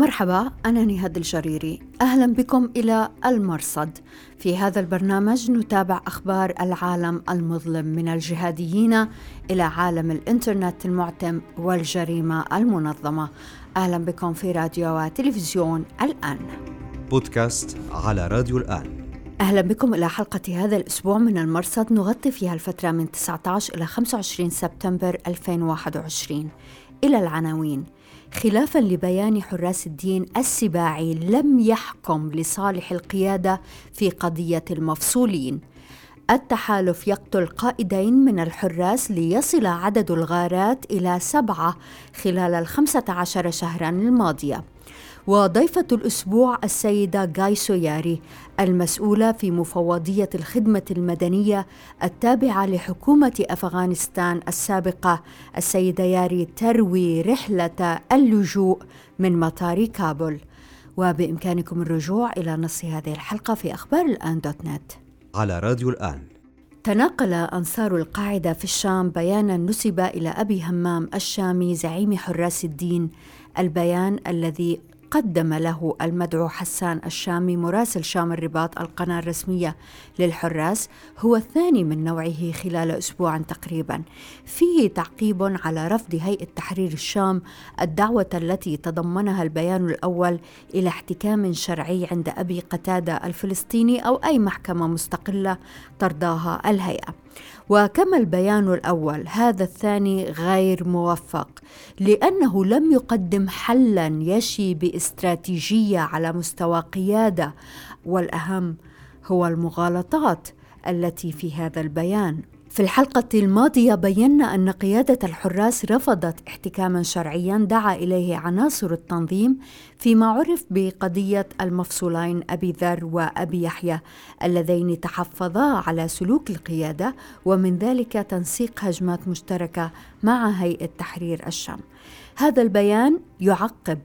مرحبا أنا نهاد الجريري. أهلا بكم إلى المرصد. في هذا البرنامج نتابع أخبار العالم المظلم من الجهاديين إلى عالم الإنترنت المعتم والجريمة المنظمة. أهلا بكم في راديو وتلفزيون الآن. بودكاست على راديو الآن. أهلا بكم إلى حلقة هذا الأسبوع من المرصد. نغطي فيها الفترة من 19 إلى 25 سبتمبر 2021 إلى العناوين. خلافا لبيان حراس الدين السباعي لم يحكم لصالح القيادة في قضية المفصولين. التحالف يقتل قائدين من الحراس ليصل عدد الغارات إلى سبعة خلال الخمسة عشر شهرا الماضية. وضيفة الأسبوع السيدة جاي سوياري المسؤولة في مفوضية الخدمة المدنية التابعة لحكومة أفغانستان السابقة. السيدة ياري تروي رحلة اللجوء من مطار كابول وبإمكانكم الرجوع إلى نص هذه الحلقة في أخبار الآن دوت نت. على راديو الآن. تناقل أنصار القاعدة في الشام بيانا نسب إلى أبي همام الشامي زعيم حراس الدين. البيان الذي قدم له المدعو حسان الشامي مراسل شام الرباط القناة الرسمية. للحراس هو الثاني من نوعه خلال أسبوع تقريبا. فيه تعقيب على رفض هيئة تحرير الشام الدعوة التي تضمنها البيان الأول إلى احتكام شرعي عند أبي قتادة الفلسطيني أو أي محكمة مستقلة ترضاها الهيئة. وكما البيان الأول هذا الثاني غير موفق لأنه لم يقدم حلا يشي باستراتيجية على مستوى قيادة والأهم هو المغالطات التي في هذا البيان. في الحلقة الماضية بينا أن قيادة الحراس رفضت احتكاما شرعيا دعا إليه عناصر التنظيم فيما عرف بقضية المفصولين أبي ذر وأبي يحيى اللذين تحفظا على سلوك القيادة ومن ذلك تنسيق هجمات مشتركة مع هيئة تحرير الشام. هذا البيان يعقب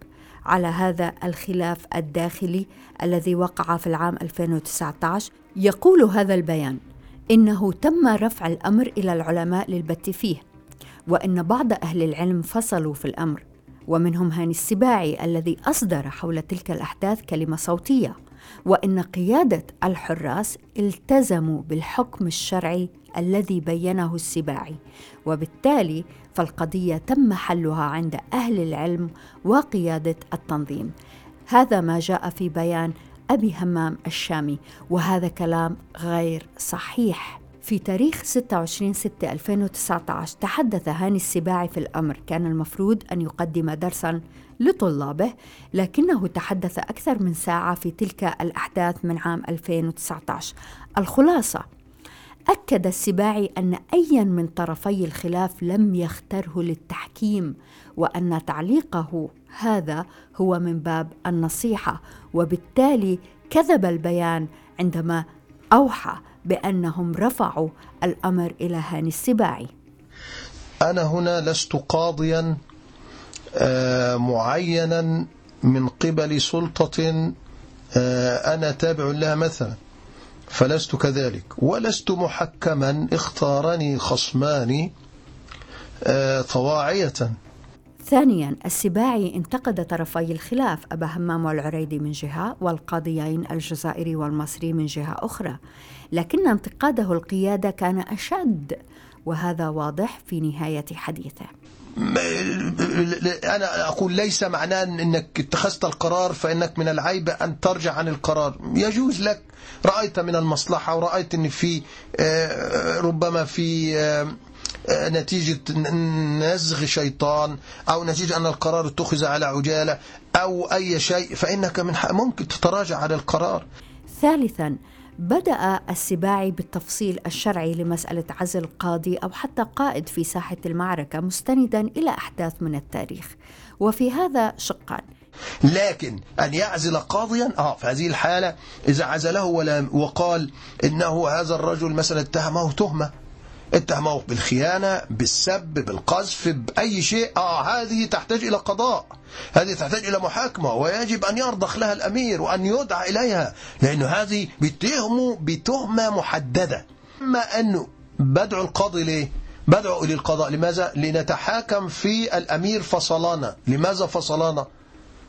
على هذا الخلاف الداخلي الذي وقع في العام 2019 يقول هذا البيان إنه تم رفع الأمر إلى العلماء للبت فيه وإن بعض أهل العلم فصلوا في الأمر ومنهم هاني السباعي الذي أصدر حول تلك الأحداث كلمة صوتية وإن قيادة الحراس التزموا بالحكم الشرعي الذي بينه السباعي وبالتالي فالقضية تم حلها عند أهل العلم وقيادة التنظيم. هذا ما جاء في بيان أبي همام الشامي وهذا كلام غير صحيح. في تاريخ 26 6 2019 تحدث هاني السباعي في الأمر. كان المفروض أن يقدم درسا لطلابه لكنه تحدث أكثر من ساعة في تلك الأحداث من عام 2019 الخلاصة أكد السباعي أن أيا من طرفي الخلاف لم يختره للتحكيم وأن تعليقه هذا هو من باب النصيحة وبالتالي كذب البيان عندما أوحى بأنهم رفعوا الأمر إلى هاني السباعي. أنا هنا لست قاضيا آه، معينا من قبل سلطة آه، أنا تابع لها مثلا فلست كذلك ولست محكما اختارني خصماني آه، طواعية. ثانيا السباعي انتقد طرفي الخلاف أبا همام والعريدي من جهة والقاضيين الجزائري والمصري من جهة أخرى. لكن انتقاده القيادة كان أشد وهذا واضح في نهاية حديثه. أنا أقول ليس معناه أنك اتخذت القرار فإنك من العيب أن ترجع عن القرار. يجوز لك. رأيت من المصلحة ورأيت أن في آه، ربما في آه، نتيجة نزغ شيطان أو نتيجة أن القرار اتخذ على عجالة أو أي شيء فإنك من ممكن تتراجع على القرار. ثالثا بدأ السباعي بالتفصيل الشرعي لمسألة عزل قاضي أو حتى قائد في ساحة المعركة مستندا إلى أحداث من التاريخ. وفي هذا شقان. لكن أن يعزل قاضيا آه في هذه الحالة إذا عزله وقال إنه هذا الرجل مثلا اتهمه تهمة. اتهموه بالخيانة بالسب بالقذف بأي شيء. آه هذه تحتاج إلى قضاء. هذه تحتاج إلى محاكمة ويجب أن يرضخ لها الأمير وأن يدعى إليها لأن هذه بتهمه بتهمة محددة. أما أنه بدعو القاضي ليه؟ بدعو إلى القضاء لماذا؟ لنتحاكم في الأمير فصلانا. لماذا فصلانا؟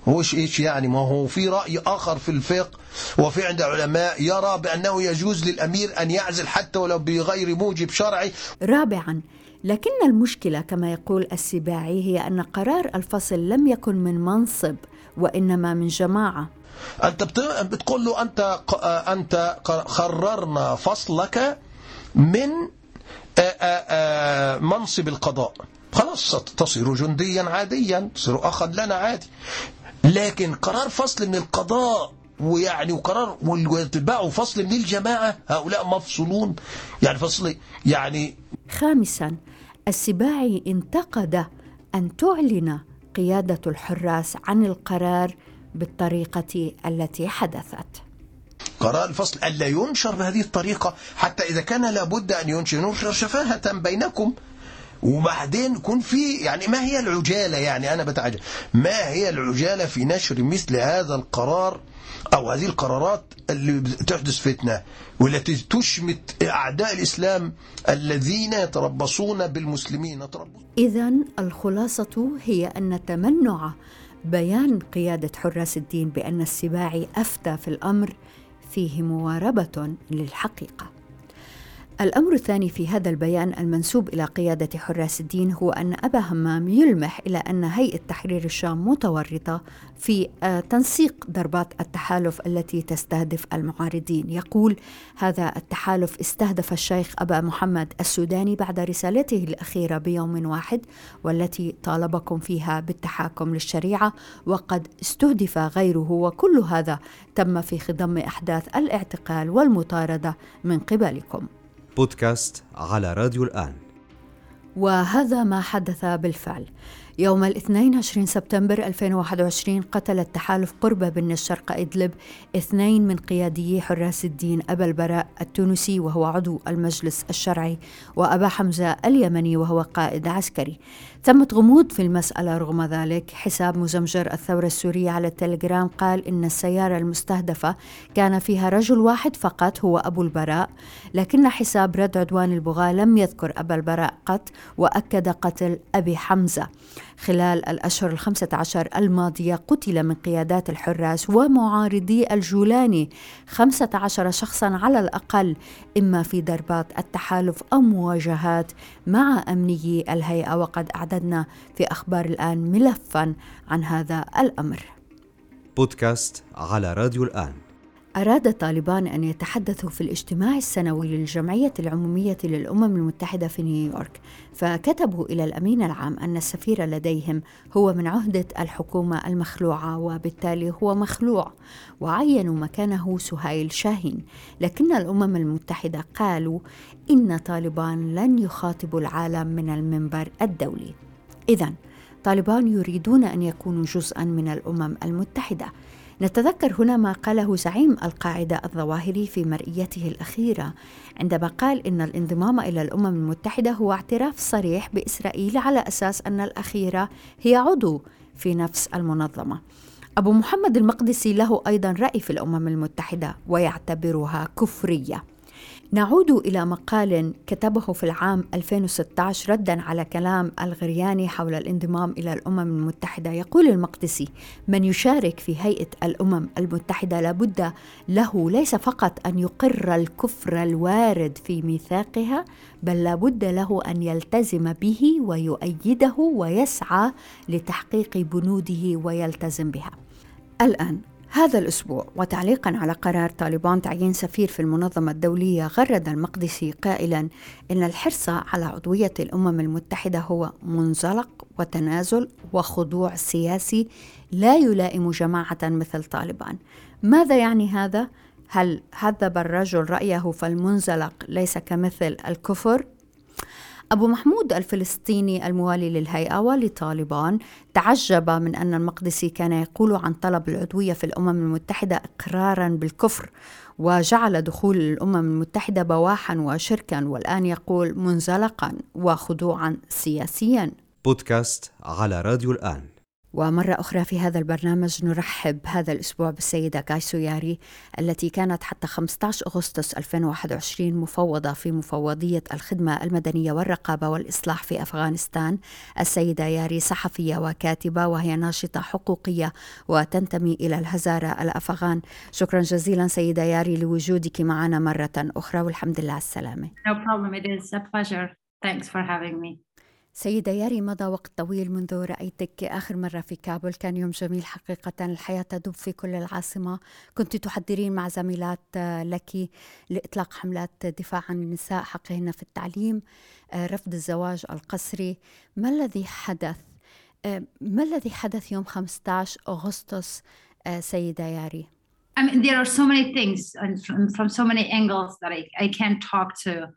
هوش إيش يعني؟ ما هو في رأي آخر في الفقه وفي عند علماء يرى بأنه يجوز للأمير أن يعزل حتى ولو بغير موجب شرعي. رابعا لكن المشكلة كما يقول السباعي هي أن قرار الفصل لم يكن من منصب وإنما من جماعة. أنت بت- بتقول له أنت أنت قررنا فصلك من منصب القضاء. خلاص تصير جنديا عاديا تصير أخذ لنا عادي. لكن قرار فصل من القضاء ويعني وقرار ويتبعوا فصل من الجماعة هؤلاء مفصولون. يعني فصل يعني خامسا السباعي انتقد أن تعلن قيادة الحراس عن القرار بالطريقة التي حدثت. قرار الفصل ألا ينشر بهذه الطريقة؟ حتى إذا كان لابد أن ينشر ينشر شفاهة بينكم. وبعدين يكون في يعني ما هي العجالة يعني أنا بتعجب. ما هي العجالة في نشر مثل هذا القرار أو هذه القرارات اللي تحدث فتنة والتي تشمت أعداء الإسلام الذين يتربصون بالمسلمين؟ إذا الخلاصة هي أن تمنع بيان قيادة حراس الدين بأن السباعي أفتى في الأمر فيه مواربة للحقيقة. الأمر الثاني في هذا البيان المنسوب إلى قيادة حراس الدين هو أن أبا همام يلمح إلى أن هيئة تحرير الشام متورطة في آه، تنسيق ضربات التحالف التي تستهدف المعارضين. يقول هذا التحالف استهدف الشيخ أبا محمد السوداني بعد رسالته الأخيرة بيوم واحد والتي طالبكم فيها بالتحاكم للشريعة وقد استهدف غيره وكل هذا تم في خضم أحداث الاعتقال والمطاردة من قبلكم. بودكاست على راديو الآن. وهذا ما حدث بالفعل. يوم الاثنين 20 سبتمبر 2021 قتل التحالف قرب بن الشرق إدلب اثنين من قياديي حراس الدين أبا البراء التونسي وهو عضو المجلس الشرعي وأبا حمزة اليمني وهو قائد عسكري. تمت غموض في المسألة رغم ذلك. حساب مزمجر الثورة السورية على التليجرام قال إن السيارة المستهدفة كان فيها رجل واحد فقط هو أبو البراء لكن حساب رد عدوان البغاة لم يذكر أبا البراء قط وأكد قتل أبي حمزة. خلال الأشهر الخمسة عشر الماضية قتل من قيادات الحراس ومعارضي الجولاني خمسة عشر شخصا على الأقل إما في ضربات التحالف أو مواجهات مع أمنيي الهيئة. وقد أعددنا في أخبار الآن ملفا عن هذا الأمر. بودكاست على راديو الآن. أراد طالبان أن يتحدثوا في الاجتماع السنوي للجمعية العمومية للأمم المتحدة في نيويورك فكتبوا إلى الأمين العام أن السفير لديهم هو من عهدة الحكومة المخلوعة وبالتالي هو مخلوع وعينوا مكانه سهيل شاهين. لكن الأمم المتحدة قالوا إن طالبان لن يخاطبوا العالم من المنبر الدولي. إذا طالبان يريدون أن يكونوا جزءا من الأمم المتحدة. نتذكر هنا ما قاله زعيم القاعدة الظواهري في مرئيته الأخيرة عندما قال إن الانضمام إلى الأمم المتحدة هو اعتراف صريح بإسرائيل على أساس أن الأخيرة هي عضو في نفس المنظمة. أبو محمد المقدسي له أيضا رأي في الأمم المتحدة ويعتبرها كفرية. نعود إلى مقال كتبه في العام 2016 ردا على كلام الغرياني حول الانضمام إلى الأمم المتحدة. يقول المقدسي من يشارك في هيئة الأمم المتحدة لابد له ليس فقط أن يقر الكفر الوارد في ميثاقها بل لابد له أن يلتزم به ويؤيده ويسعى لتحقيق بنوده ويلتزم بها. الآن هذا الأسبوع وتعليقا على قرار طالبان تعيين سفير في المنظمة الدولية غرد المقدسي قائلا إن الحرص على عضوية الأمم المتحدة هو منزلق وتنازل وخضوع سياسي لا يلائم جماعة مثل طالبان ماذا يعني هذا؟ هل هذب الرجل رأيه فالمنزلق ليس كمثل الكفر؟ أبو محمود الفلسطيني الموالي للهيئة ولطالبان تعجب من أن المقدسي كان يقول عن طلب العضوية في الأمم المتحدة إقرارا بالكفر وجعل دخول الأمم المتحدة بواحا وشركا والآن يقول منزلقا وخضوعا سياسيا. بودكاست على راديو الآن. ومرة أخرى في هذا البرنامج نرحب هذا الأسبوع بالسيدة كايسو ياري التي كانت حتى 15 أغسطس 2021 مفوضة في مفوضية الخدمة المدنية والرقابة والإصلاح في أفغانستان السيدة ياري صحفية وكاتبة وهي ناشطة حقوقية وتنتمي إلى الهزارة الأفغان شكرا جزيلا سيدة ياري لوجودك معنا مرة أخرى والحمد لله على السلامة No problem. It is a pleasure. Thanks for having me. سيدة ياري مضى وقت طويل منذ رأيتك آخر مرة في كابول. كان يوم جميل حقيقة الحياة تدب في كل العاصمة. كنت تحضرين مع زميلات لك لإطلاق حملات دفاع عن النساء حقهن في التعليم رفض الزواج القسري. ما الذي حدث؟ ما الذي حدث يوم 15 أغسطس سيدة ياري؟ I mean, there are so many things and from, from so many angles that I, I can't talk to.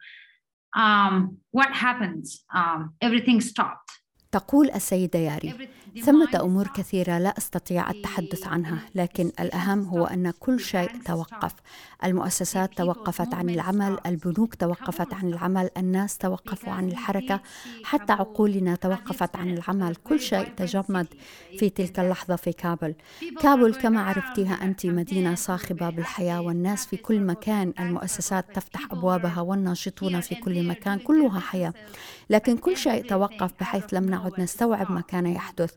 Um, what happened? Um, everything stopped. تقول السيدة ياري ثمة أمور كثيرة لا أستطيع التحدث عنها لكن الأهم هو أن كل شيء توقف. المؤسسات توقفت عن العمل البنوك توقفت عن العمل الناس توقفوا عن الحركة. حتى عقولنا توقفت عن العمل. كل شيء تجمد في تلك اللحظة في كابل. كابل كما عرفتيها أنت مدينة صاخبة بالحياة والناس في كل مكان. المؤسسات تفتح أبوابها والناشطون في كل مكان. كلها حياة. لكن كل شيء توقف بحيث لم نعد نستوعب ما كان يحدث.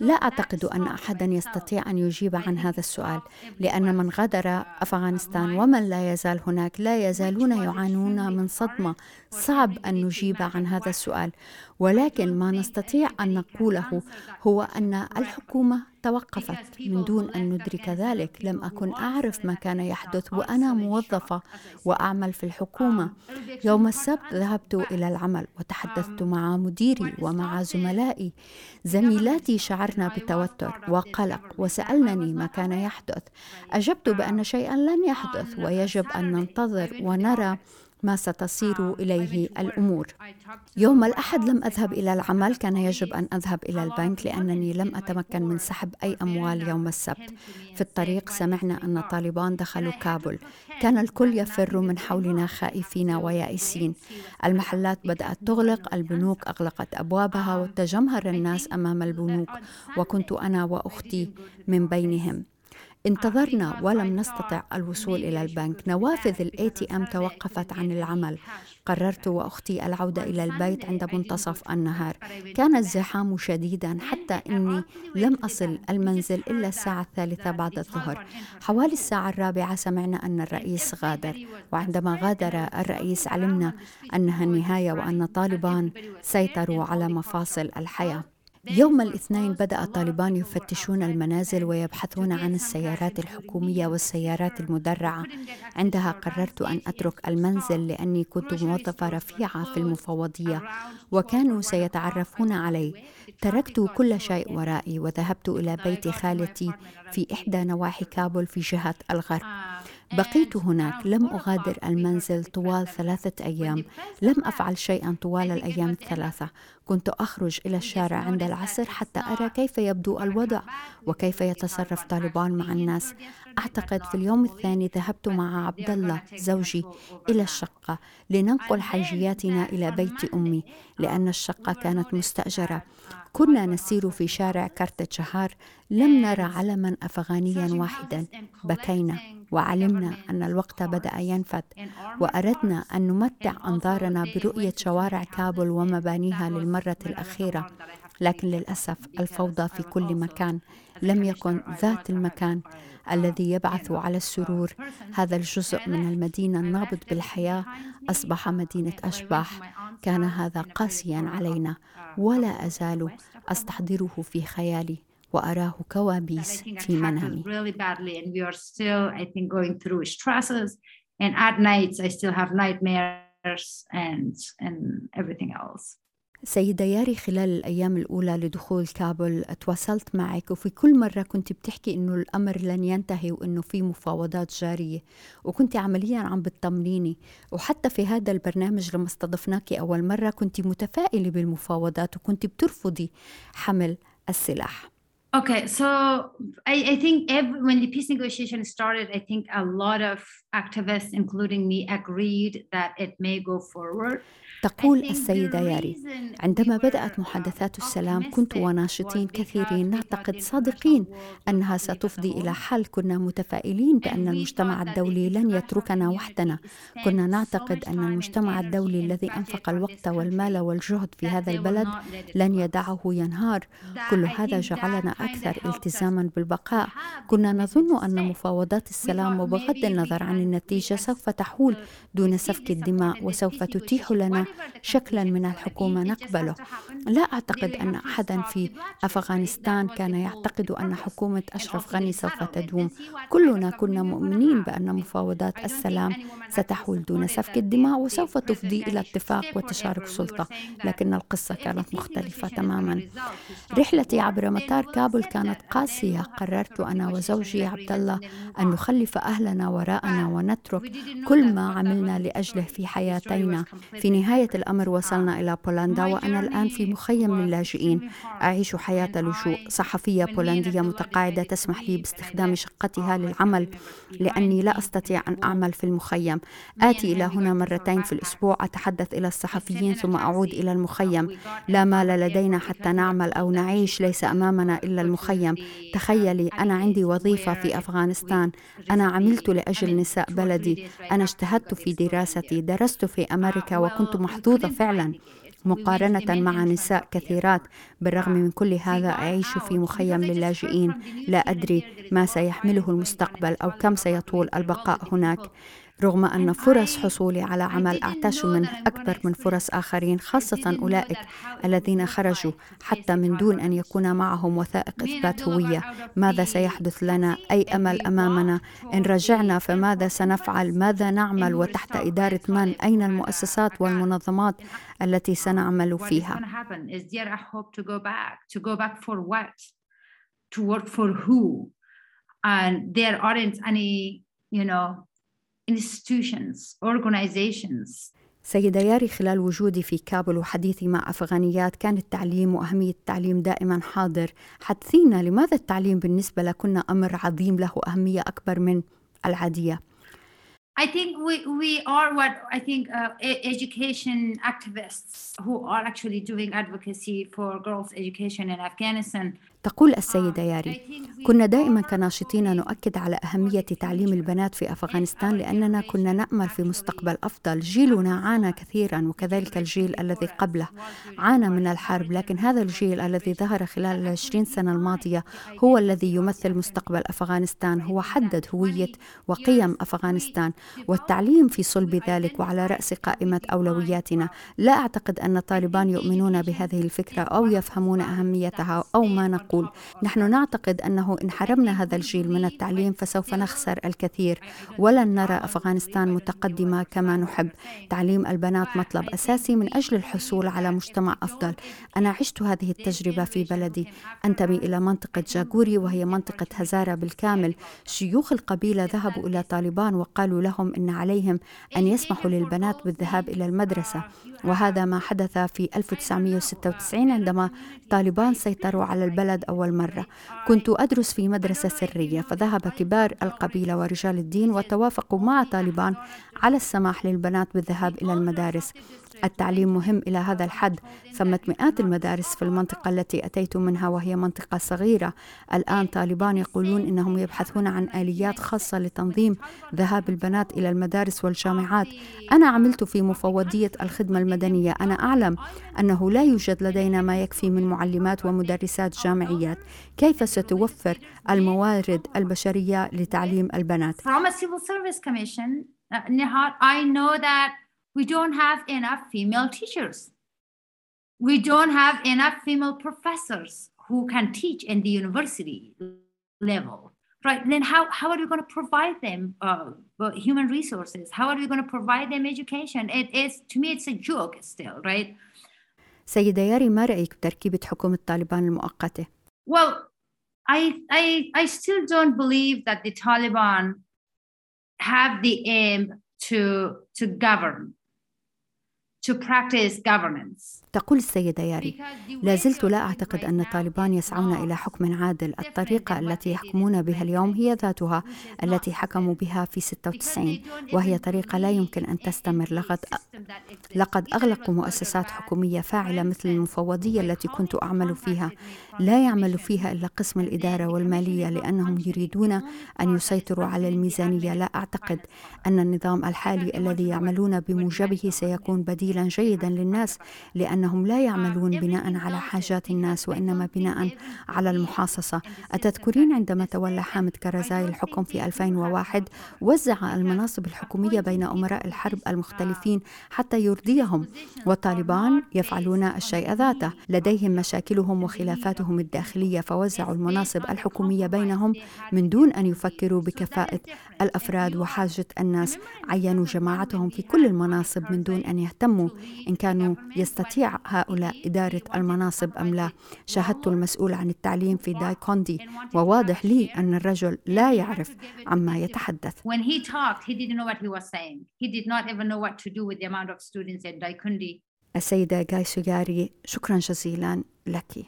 لا أعتقد أن احدا يستطيع أن يجيب عن هذا السؤال لأن من غادر أفغانستان ومن لا يزال هناك لا يزالون يعانون من صدمة. صعب أن نجيب عن هذا السؤال ولكن ما نستطيع أن نقوله هو أن الحكومة توقفت من دون أن ندرك ذلك. لم أكن أعرف ما كان يحدث وأنا موظفة وأعمل في الحكومة. يوم السبت ذهبت إلى العمل وتحدثت مع مديري ومع زملائي. زميلاتي شعرنا بتوتر وقلق وسألنني ما كان يحدث. أجبت بأن شيئا لن يحدث ويجب أن ننتظر ونرى ما ستصير إليه الأمور. يوم الأحد لم أذهب إلى العمل. كان يجب أن أذهب إلى البنك لأنني لم أتمكن من سحب أي أموال يوم السبت. في الطريق سمعنا أن طالبان دخلوا كابول. كان الكل يفر من حولنا خائفين ويائسين. المحلات بدأت تغلق. البنوك أغلقت أبوابها وتجمهر الناس أمام البنوك. وكنت أنا وأختي من بينهم. انتظرنا ولم نستطع الوصول إلى البنك. نوافذ ال ATM توقفت عن العمل. قررت واختي العودة إلى البيت عند منتصف النهار. كان الزحام شديدا حتى إني لم أصل المنزل إلا الساعة الثالثة بعد الظهر. حوالي الساعة الرابعة سمعنا أن الرئيس غادر. وعندما غادر الرئيس علمنا أنها النهاية وأن طالبان سيطروا على مفاصل الحياة. يوم الاثنين بدأ طالبان يفتشون المنازل ويبحثون عن السيارات الحكومية والسيارات المدرعة. عندها قررت أن أترك المنزل لأني كنت موظفة رفيعة في المفوضية وكانوا سيتعرفون علي. تركت كل شيء ورائي وذهبت إلى بيت خالتي في إحدى نواحي كابول في جهة الغرب. بقيت هناك لم أغادر المنزل طوال ثلاثة أيام. لم أفعل شيئا طوال الأيام الثلاثة. كنت أخرج إلى الشارع عند العصر حتى أرى كيف يبدو الوضع وكيف يتصرف طالبان مع الناس. أعتقد في اليوم الثاني ذهبت مع عبد الله زوجي إلى الشقة لننقل حاجياتنا إلى بيت أمي لأن الشقة كانت مستأجرة. كنا نسير في شارع كارت شهار لم نرى علما أفغانيا واحدا. بكينا. وعلمنا أن الوقت بدأ ينفد وأردنا أن نمتع أنظارنا برؤية شوارع كابول ومبانيها للمرة الأخيرة. لكن للأسف الفوضى في كل مكان لم يكن ذات المكان الذي يبعث على السرور. هذا الجزء من المدينة النابض بالحياة أصبح مدينة أشباح. كان هذا قاسيا علينا ولا أزال أستحضره في خيالي. وأراه كوابيس في منامي. And at nights, I still have nightmares and, and everything else. سيدة ياري خلال الأيام الأولى لدخول كابل تواصلت معك وفي كل مرة كنت بتحكي إنه الأمر لن ينتهي وإنه في مفاوضات جارية وكنت عمليا عم بتطمنيني. وحتى في هذا البرنامج لما استضفناك أول مرة كنت متفائلة بالمفاوضات وكنت بترفضي حمل السلاح. Okay, so I, I think every, when the peace negotiation started, I think a lot of activists, including me, agreed that it may go forward. تقول السيدة ياري عندما بدأت محادثات السلام كنت وناشطين كثيرين نعتقد صادقين أنها ستفضي إلى حل. كنا متفائلين بأن المجتمع الدولي لن يتركنا وحدنا. كنا نعتقد أن المجتمع الدولي الذي أنفق الوقت والمال والجهد في هذا البلد لن يدعه ينهار. كل هذا جعلنا أكثر التزاما بالبقاء كنا نظن أن مفاوضات السلام وبغض النظر عن النتيجة سوف تحول دون سفك الدماء وسوف تتيح لنا شكلا من الحكومة نقبله لا اعتقد ان احدا في افغانستان كان يعتقد ان حكومه اشرف غني سوف تدوم كلنا كنا مؤمنين بان مفاوضات السلام ستحول دون سفك الدماء وسوف تفضي إلى اتفاق وتشارك سلطه لكن القصة كانت مختلفه تماما رحلتي عبر مطار كابول كانت قاسية. قررت أنا وزوجي عبد الله أن نخلف أهلنا وراءنا ونترك كل ما عملنا لأجله في حياتينا. في نهاية الأمر وصلنا إلى بولندا وأنا الآن في مخيم للاجئين. أعيش حياة لجوء صحفية بولندية متقاعدة تسمح لي باستخدام شقتها للعمل لأني لا أستطيع أن أعمل في المخيم. آتي إلى هنا مرتين في الأسبوع أتحدث إلى الصحفيين ثم أعود إلى المخيم. لا مال لدينا حتى نعمل أو نعيش. ليس أمامنا إلا المخيم. تخيلي أنا عندي وظيفة في أفغانستان. أنا عملت لأجل نساء بلدي. أنا اجتهدت في دراستي درست في أمريكا وكنت محظوظة فعلا. مقارنة مع نساء كثيرات بالرغم من كل هذا أعيش في مخيم للاجئين. لا أدري ما سيحمله المستقبل أو كم سيطول البقاء هناك. رغم أن فرص حصولي على عمل أعتاش منه أكبر من فرص آخرين خاصة أولئك الذين خرجوا حتى من دون أن يكون معهم وثائق إثبات هوية. ماذا سيحدث لنا؟ أي أمل أمامنا؟ إن رجعنا فماذا سنفعل؟ ماذا نعمل وتحت إدارة من؟ أين المؤسسات والمنظمات التي سنعمل فيها؟ to work for who? And there aren't any you know institutions, organizations. سيدة ياري خلال وجودي في كابل وحديثي مع أفغانيات كان التعليم وأهمية التعليم دائما حاضر. حدثينا لماذا التعليم بالنسبة لكنا أمر عظيم له أهمية أكبر من العادية؟ I think we, we are what I think uh, education activists who are actually doing advocacy for girls' education in Afghanistan. تقول السيدة ياري كنا دائما كناشطين نؤكد على أهمية تعليم البنات في أفغانستان لأننا كنا نأمل في مستقبل أفضل. جيلنا عانى كثيرا وكذلك الجيل الذي قبله. عانى من الحرب لكن هذا الجيل الذي ظهر خلال العشرين سنة الماضية هو الذي يمثل مستقبل أفغانستان هو حدد هوية وقيم أفغانستان. والتعليم في صلب ذلك وعلى رأس قائمة أولوياتنا. لا أعتقد أن طالبان يؤمنون بهذه الفكرة أو يفهمون أهميتها أو ما نقول نقول نحن نعتقد أنه إن حرمنا هذا الجيل من التعليم فسوف نخسر الكثير ولن نرى أفغانستان متقدمة كما نحب. تعليم البنات مطلب أساسي من أجل الحصول على مجتمع أفضل. أنا عشت هذه التجربة في بلدي. أنتمي إلى منطقة جاغوري وهي منطقة هزارة بالكامل. شيوخ القبيلة ذهبوا إلى طالبان وقالوا لهم إن عليهم أن يسمحوا للبنات بالذهاب إلى المدرسة. وهذا ما حدث في 1996 عندما طالبان سيطروا على البلد أول مرة. كنت أدرس في مدرسة سرية فذهب كبار القبيلة ورجال الدين وتوافقوا مع طالبان على السماح للبنات بالذهاب إلى المدارس. التعليم مهم إلى هذا الحد ثمة مئات المدارس في المنطقة التي أتيت منها وهي منطقة صغيرة. الآن طالبان يقولون إنهم يبحثون عن آليات خاصة لتنظيم ذهاب البنات إلى المدارس والجامعات. أنا عملت في مفوضية الخدمة المدنية. أنا أعلم أنه لا يوجد لدينا ما يكفي من معلمات ومدرسات جامعيات. كيف ستوفر الموارد البشرية لتعليم البنات؟ From a civil service commission, uh, Nihar, I know that we don't have enough female teachers. We don't have enough female professors who can teach in the university level. Right, then how, how are we going to provide them uh, human resources? How are we going to provide them education? It is, to me, it's a joke still, right? سيدة ياري ما رأيك بتركيبة حكومة طالبان المؤقتة؟ Well, I, I, I still don't believe that the Taliban have the aim to, to govern to practice governance. تقول السيدة ياري لا زلت لا أعتقد أن طالبان يسعون إلى حكم عادل. الطريقة التي يحكمون بها اليوم هي ذاتها التي حكموا بها في 96 وهي طريقة لا يمكن أن تستمر. لقد, لقد أغلقوا مؤسسات حكومية فاعلة مثل المفوضية التي كنت أعمل فيها. لا يعمل فيها إلا قسم الإدارة والمالية لأنهم يريدون أن يسيطروا على الميزانية. لا أعتقد أن النظام الحالي الذي يعملون بموجبه سيكون بديل بديلا جيدا للناس لأنهم لا يعملون بناء على حاجات الناس وإنما بناء على المحاصصة. أتذكرين عندما تولى حامد كرزاي الحكم في 2001 وزع المناصب الحكومية بين أمراء الحرب المختلفين حتى يرضيهم. والطالبان يفعلون الشيء ذاته. لديهم مشاكلهم وخلافاتهم الداخلية. فوزعوا المناصب الحكومية بينهم من دون أن يفكروا بكفاءة الأفراد وحاجة الناس. عينوا جماعتهم في كل المناصب من دون أن يهتموا إن كانوا يستطيع هؤلاء إدارة المناصب أم لا. شاهدت المسؤول عن التعليم في داي كوندي وواضح لي أن الرجل لا يعرف عما يتحدث. السيدة جاي سوغاري شكرا جزيلا لك.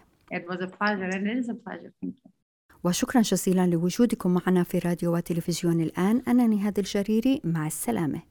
وشكرا جزيلا لوجودكم معنا في راديو وتلفزيون الآن. أنا نهاد الجريري. مع السلامة.